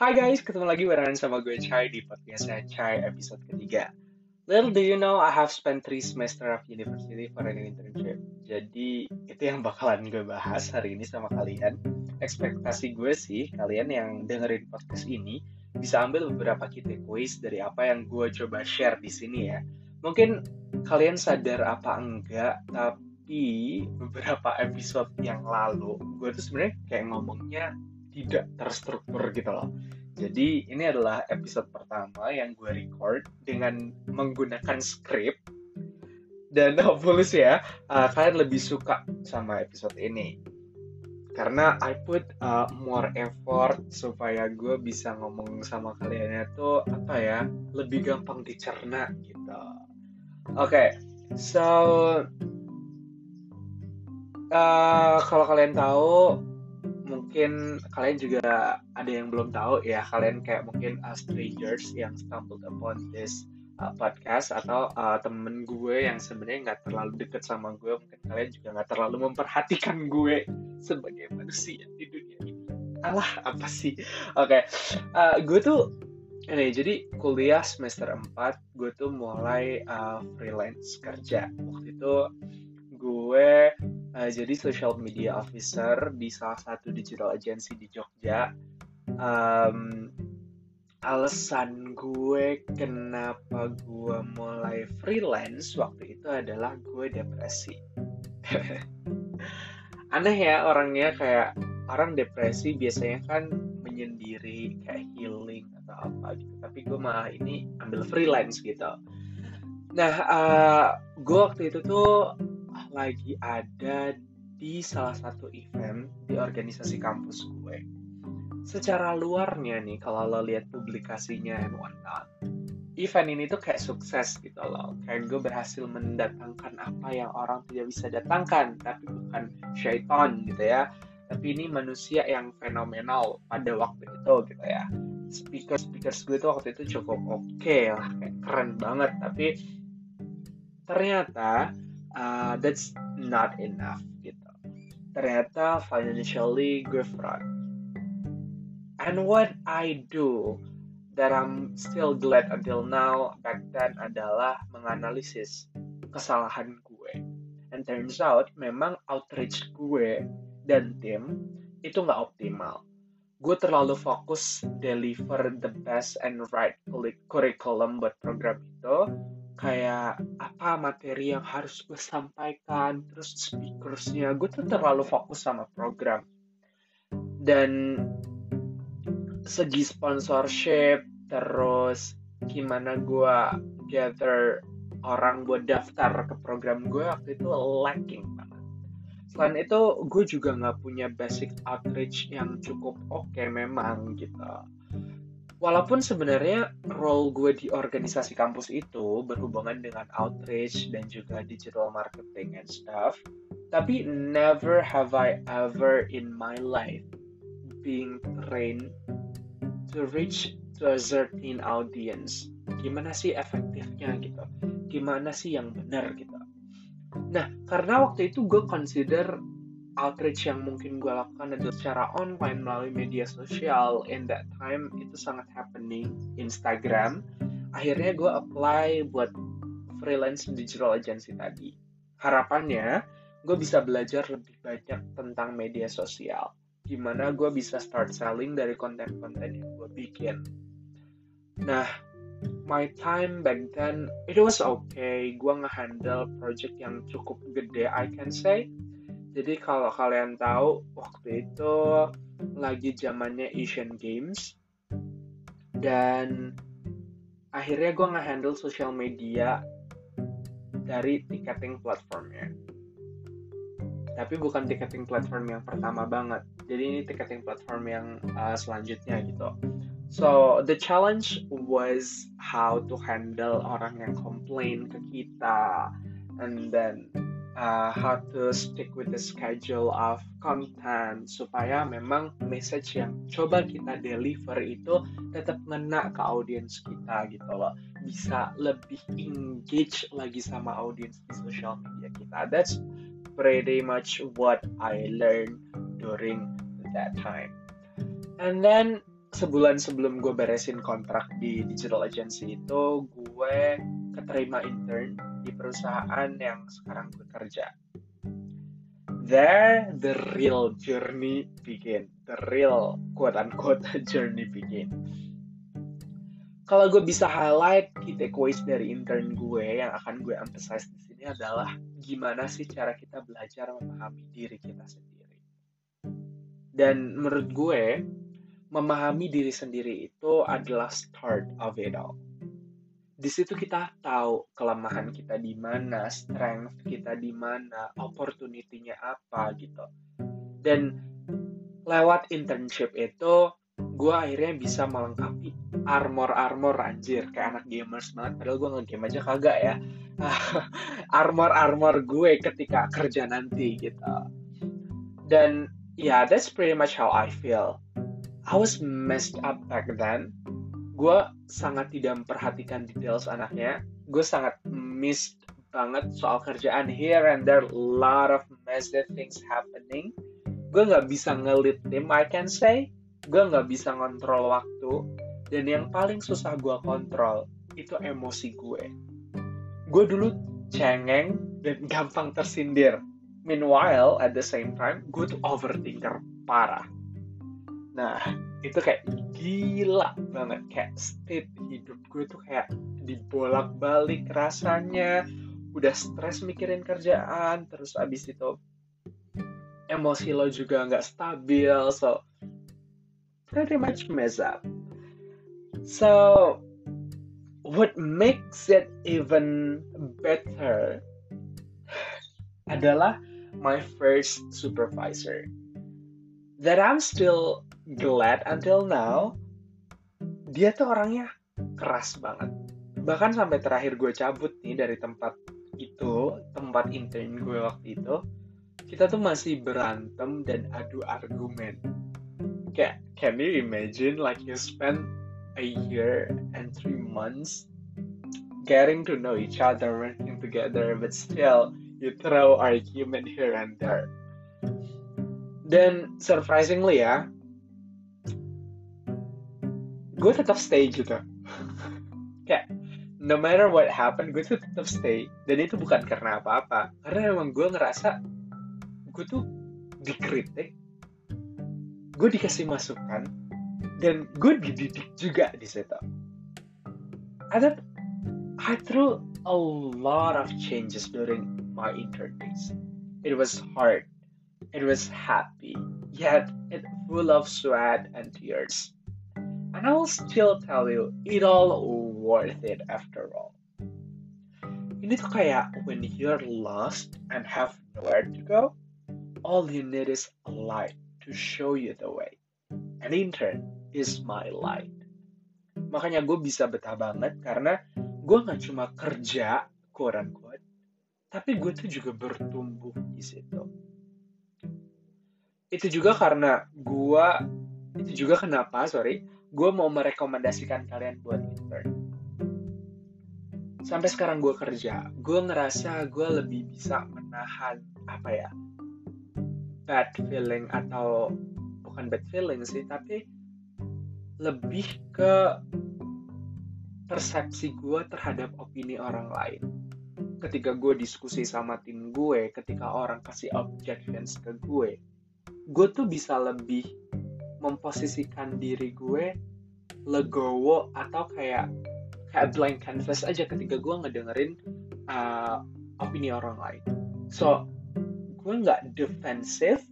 Hai guys, ketemu lagi barengan sama gue Chai di podcastnya Chai episode ketiga. Little do you know, I have spent three semester of university for an internship. Jadi itu yang bakalan gue bahas hari ini sama kalian. Ekspektasi gue sih, kalian yang dengerin podcast ini bisa ambil beberapa key takeaways dari apa yang gue coba share di sini ya. Mungkin kalian sadar apa enggak, tapi beberapa episode yang lalu gue tuh sebenarnya kayak ngomongnya tidak terstruktur gitu loh. Jadi ini adalah episode pertama yang gue record dengan menggunakan skrip dan hopefully sih ya uh, kalian lebih suka sama episode ini karena I put uh, more effort supaya gue bisa ngomong sama kalian itu apa ya lebih gampang dicerna gitu. Oke, okay, so uh, kalau kalian tahu mungkin kalian juga ada yang belum tahu ya kalian kayak mungkin uh, strangers yang stumbled upon this uh, podcast atau uh, temen gue yang sebenarnya nggak terlalu deket sama gue mungkin kalian juga nggak terlalu memperhatikan gue sebagai manusia di dunia ini alah apa sih oke okay. uh, gue tuh ini jadi kuliah semester 4 gue tuh mulai uh, freelance kerja waktu itu gue uh, jadi social media officer di salah satu digital agency di Jogja. Um, alasan gue kenapa gue mulai freelance waktu itu adalah gue depresi. Aneh ya orangnya kayak orang depresi biasanya kan menyendiri kayak healing atau apa gitu. Tapi gue malah ini ambil freelance gitu. Nah, uh, gue waktu itu tuh lagi ada di salah satu event di organisasi kampus gue. Secara luarnya nih, kalau lo lihat publikasinya and whatnot, event ini tuh kayak sukses gitu loh. Kayak gue berhasil mendatangkan apa yang orang tidak bisa datangkan, tapi bukan syaitan gitu ya. Tapi ini manusia yang fenomenal pada waktu itu gitu ya. Speaker speaker gue tuh waktu itu cukup oke okay lah, kayak keren banget. Tapi ternyata uh, that's not enough gitu. Ternyata financially gue fraud. And what I do that I'm still glad until now back then adalah menganalisis kesalahan gue. And turns out memang outreach gue dan tim itu nggak optimal. Gue terlalu fokus deliver the best and right curriculum buat program itu kayak apa materi yang harus gue sampaikan terus speakersnya. Gue tuh terlalu fokus sama program. Dan segi sponsorship terus gimana gue gather orang buat daftar ke program gue waktu itu lacking banget. Selain itu gue juga nggak punya basic outreach yang cukup oke okay memang gitu walaupun sebenarnya role gue di organisasi kampus itu berhubungan dengan outreach dan juga digital marketing and stuff tapi never have I ever in my life being trained to reach to a certain audience. Gimana sih efektifnya gitu? Gimana sih yang benar gitu? Nah karena waktu itu gue consider outreach yang mungkin gue lakukan adalah secara online melalui media sosial in that time itu sangat happening. Instagram akhirnya gue apply buat freelance digital agency tadi. Harapannya gue bisa belajar lebih banyak tentang media sosial gimana gue bisa start selling dari konten-konten yang gue bikin. Nah my time back then it was okay. Gue ngehandle project yang cukup gede I can say jadi kalau kalian tahu waktu itu lagi zamannya Asian Games dan akhirnya gue nge-handle social media dari ticketing platformnya. Tapi bukan ticketing platform yang pertama banget. Jadi ini ticketing platform yang uh, selanjutnya gitu. So the challenge was how to handle orang yang komplain ke kita and then uh, how to stick with the schedule of content supaya memang message yang coba kita deliver itu tetap ngena ke audiens kita gitu loh. Bisa lebih engage lagi sama audiens di social media kita. That's pretty much what I learned during that time. And then sebulan sebelum gue beresin kontrak di digital agency itu gue keterima intern di perusahaan yang sekarang gue kerja. There the real journey begin, the real quote unquote journey begin. Kalau gue bisa highlight key takeaways dari intern gue yang akan gue emphasize di sini adalah gimana sih cara kita belajar memahami diri kita sendiri. Dan menurut gue, memahami diri sendiri itu adalah start of it all. Di situ kita tahu kelemahan kita di mana, strength kita di mana, opportunity-nya apa gitu. Dan lewat internship itu, gue akhirnya bisa melengkapi armor-armor anjir kayak anak gamers banget. Padahal gue ngegame aja kagak ya. Armor-armor gue ketika kerja nanti gitu. Dan ya yeah, that's pretty much how I feel. I was messed up back then. Gue sangat tidak memperhatikan details anaknya. Gue sangat missed banget soal kerjaan here and there lot of messy things happening. Gue nggak bisa ngelit tim, I can say. Gue nggak bisa ngontrol waktu. Dan yang paling susah gue kontrol itu emosi gue. Gue dulu cengeng dan gampang tersindir. Meanwhile, at the same time, gue tuh overthinker parah Nah, itu kayak gila banget. Kayak state hidup gue tuh kayak dibolak-balik rasanya. Udah stres mikirin kerjaan terus abis itu emosi lo juga nggak stabil so pretty much mess up. So what makes it even better adalah my first supervisor. That I'm still glad until now dia tuh orangnya keras banget. Bahkan sampai terakhir gue cabut nih dari tempat itu tempat intern gue waktu itu kita tuh masih berantem dan adu argumen. Kayak can you imagine like you spend a year and three months getting to know each other working together but still you throw argument here and there. Dan surprisingly ya gue tetap stay gitu kayak no matter what happen gue tuh tetap stay dan itu bukan karena apa-apa karena emang gue ngerasa gue tuh dikritik gue dikasih masukan dan gue dididik juga di situ ada I threw a lot of changes during my intern days. It was hard. It was happy. Yet it full of sweat and tears. I'll still tell you, it all worth it after all. Ini tuh kayak when you're lost and have nowhere to go, all you need is a light to show you the way. And intern is my light. Makanya gue bisa betah banget karena gue gak cuma kerja, quote unquote, tapi gue tuh juga bertumbuh di situ. Itu juga karena gue, itu juga kenapa, sorry, gue mau merekomendasikan kalian buat intern. Sampai sekarang gue kerja, gue ngerasa gue lebih bisa menahan apa ya bad feeling atau bukan bad feeling sih, tapi lebih ke persepsi gue terhadap opini orang lain. Ketika gue diskusi sama tim gue, ketika orang kasih objections ke gue, gue tuh bisa lebih memposisikan diri gue legowo atau kayak kayak blank canvas aja ketika gue ngedengerin uh, opini orang lain. So gue nggak defensive,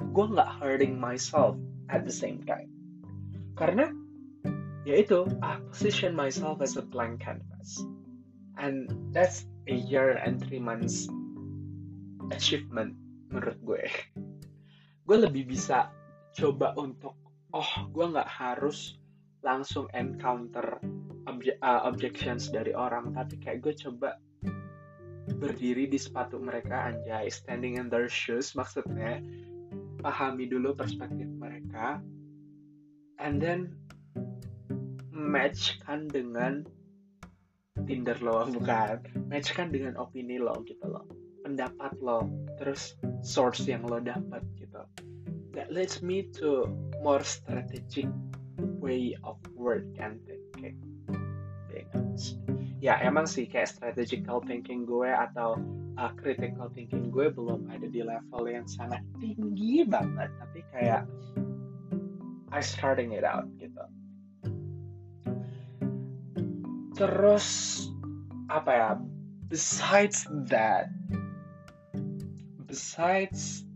gue nggak hurting myself at the same time. Karena ya itu, I position myself as a blank canvas, and that's a year and three months achievement menurut gue. gue lebih bisa coba untuk oh gue nggak harus langsung encounter obje uh, objections dari orang tapi kayak gue coba berdiri di sepatu mereka anjay standing in their shoes maksudnya pahami dulu perspektif mereka and then matchkan dengan Tinder lo bukan matchkan dengan opini lo gitu loh pendapat lo terus source yang lo dapat gitu that leads me to more strategic way of work and thinking. Being ya emang sih kayak strategical thinking gue atau uh, critical thinking gue belum ada di level yang sangat tinggi banget. Tapi kayak I starting it out gitu. Terus apa ya? Besides that besides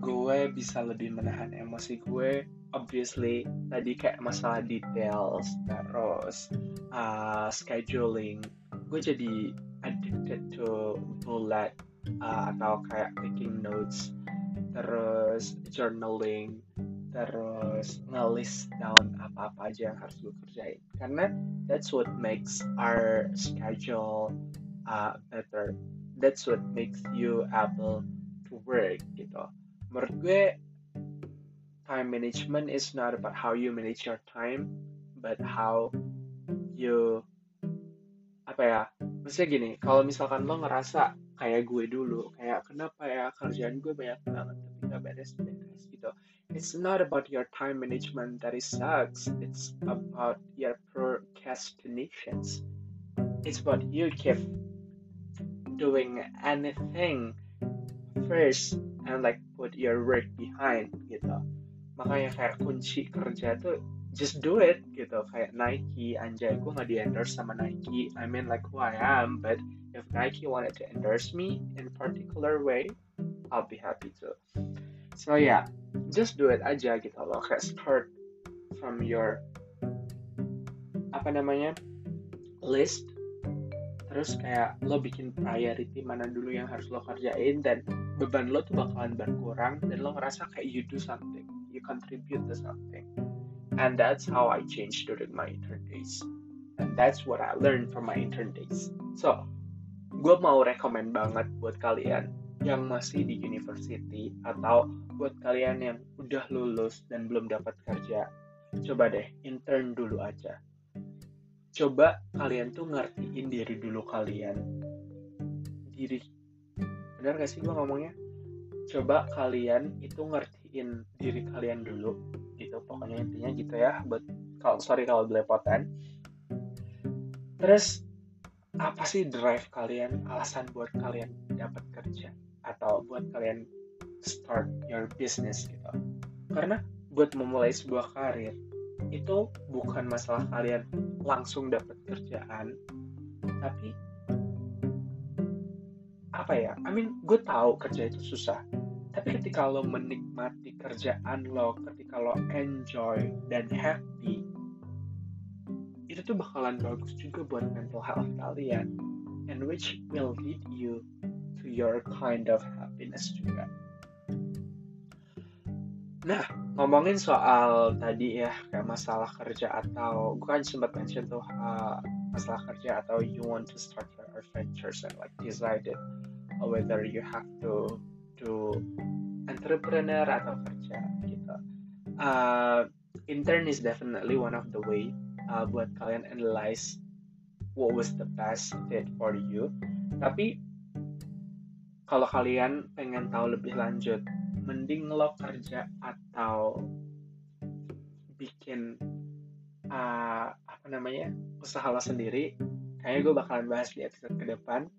gue bisa lebih menahan emosi gue obviously tadi kayak masalah details terus uh, scheduling. Gue jadi addicted to bullet uh, atau kayak taking notes terus journaling terus ngelist down apa-apa aja yang harus gue kerjain. Karena that's what makes our schedule uh, better. That's what makes you able to work gitu menurut gue time management is not about how you manage your time, but how you apa ya? Maksudnya gini, kalau misalkan lo ngerasa kayak gue dulu, kayak kenapa ya kerjaan gue banyak banget tapi gak beres-beres gitu. It's not about your time management that it sucks. It's about your procrastinations. It's about you keep doing anything first and like put your work behind gitu. Makanya kayak kunci kerja tuh just do it gitu. Kayak Nike anjay gue nggak di endorse sama Nike. I mean like who I am but if Nike wanted to endorse me in particular way I'll be happy to. So yeah just do it aja gitu loh. Kayak start from your apa namanya list. Terus kayak lo bikin priority mana dulu yang harus lo kerjain dan beban lo tuh bakalan berkurang dan lo ngerasa kayak you do something you contribute to something. And that's how I changed during my intern days. And that's what I learned from my intern days. So, gue mau rekomend banget buat kalian yang masih di university atau buat kalian yang udah lulus dan belum dapat kerja. Coba deh, intern dulu aja. Coba kalian tuh ngertiin diri dulu kalian. Diri. Bener gak sih gue ngomongnya? Coba kalian itu ngerti ngertiin diri kalian dulu gitu. Pokoknya intinya gitu ya buat kalau sorry kalau belepotan. Terus apa sih drive kalian alasan buat kalian dapat kerja? Atau buat kalian start your business gitu. Karena buat memulai sebuah karir itu bukan masalah kalian langsung dapat kerjaan tapi apa ya I mean gue tahu kerja itu susah. Tapi ketika lo menikmati kerjaan lo ketika lo enjoy dan happy itu tuh bakalan bagus juga buat mental health kalian. And which will lead you to your kind of happiness juga. Nah ngomongin soal tadi ya kayak masalah kerja atau gue kan sempat mention tuh uh, masalah kerja atau you want to start your adventures and like decided whether you have to to entrepreneur atau kerja gitu. Uh, intern is definitely one of the way uh, buat kalian analyze what was the best fit for you. Tapi kalau kalian pengen tahu lebih lanjut, mending lo kerja atau bikin uh, apa namanya usaha lo sendiri. Kayaknya gue bakalan bahas di episode ke depan.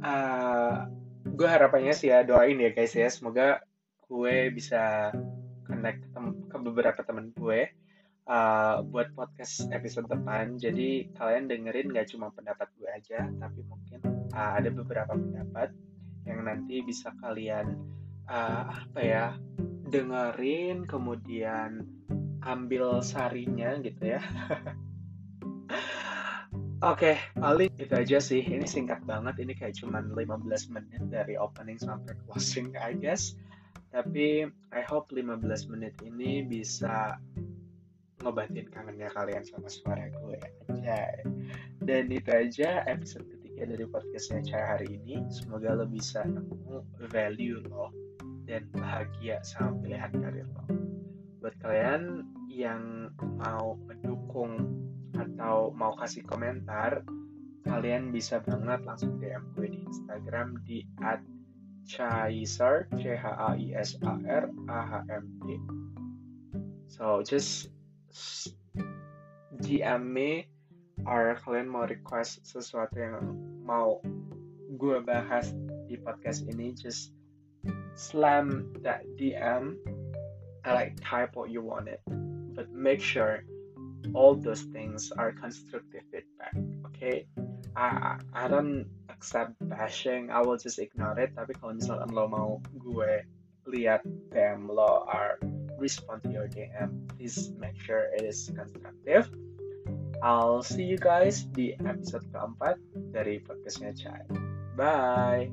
Uh, gue harapannya sih ya doain ya guys ya. Semoga gue bisa connect ke beberapa teman gue uh, buat podcast episode depan. Jadi kalian dengerin gak cuma pendapat gue aja tapi mungkin uh, ada beberapa pendapat yang nanti bisa kalian uh, apa ya dengerin kemudian ambil sarinya gitu ya Oke, okay, paling itu aja sih. Ini singkat banget. Ini kayak cuman 15 menit dari opening sampai closing, I guess. Tapi I hope 15 menit ini bisa ngobatin kangennya kalian sama suara gue aja. Dan itu aja episode ketiga dari podcastnya Cahaya hari ini. Semoga lo bisa nemu value lo dan bahagia sama pilihan karir lo. Buat kalian yang mau mendukung atau mau kasih komentar, kalian bisa banget langsung DM gue di Instagram di at Chaisar C H A I S A R A H M D. So just GM me or kalian mau request sesuatu yang mau gue bahas di podcast ini just slam that DM I like type what you want it but make sure all those things are constructive feedback okay I, I don't accept bashing I will just ignore it tapi kalau misalkan lo mau gue lihat DM lo are respond to your DM please make sure it is constructive I'll see you guys di episode keempat dari podcastnya Chai. Bye!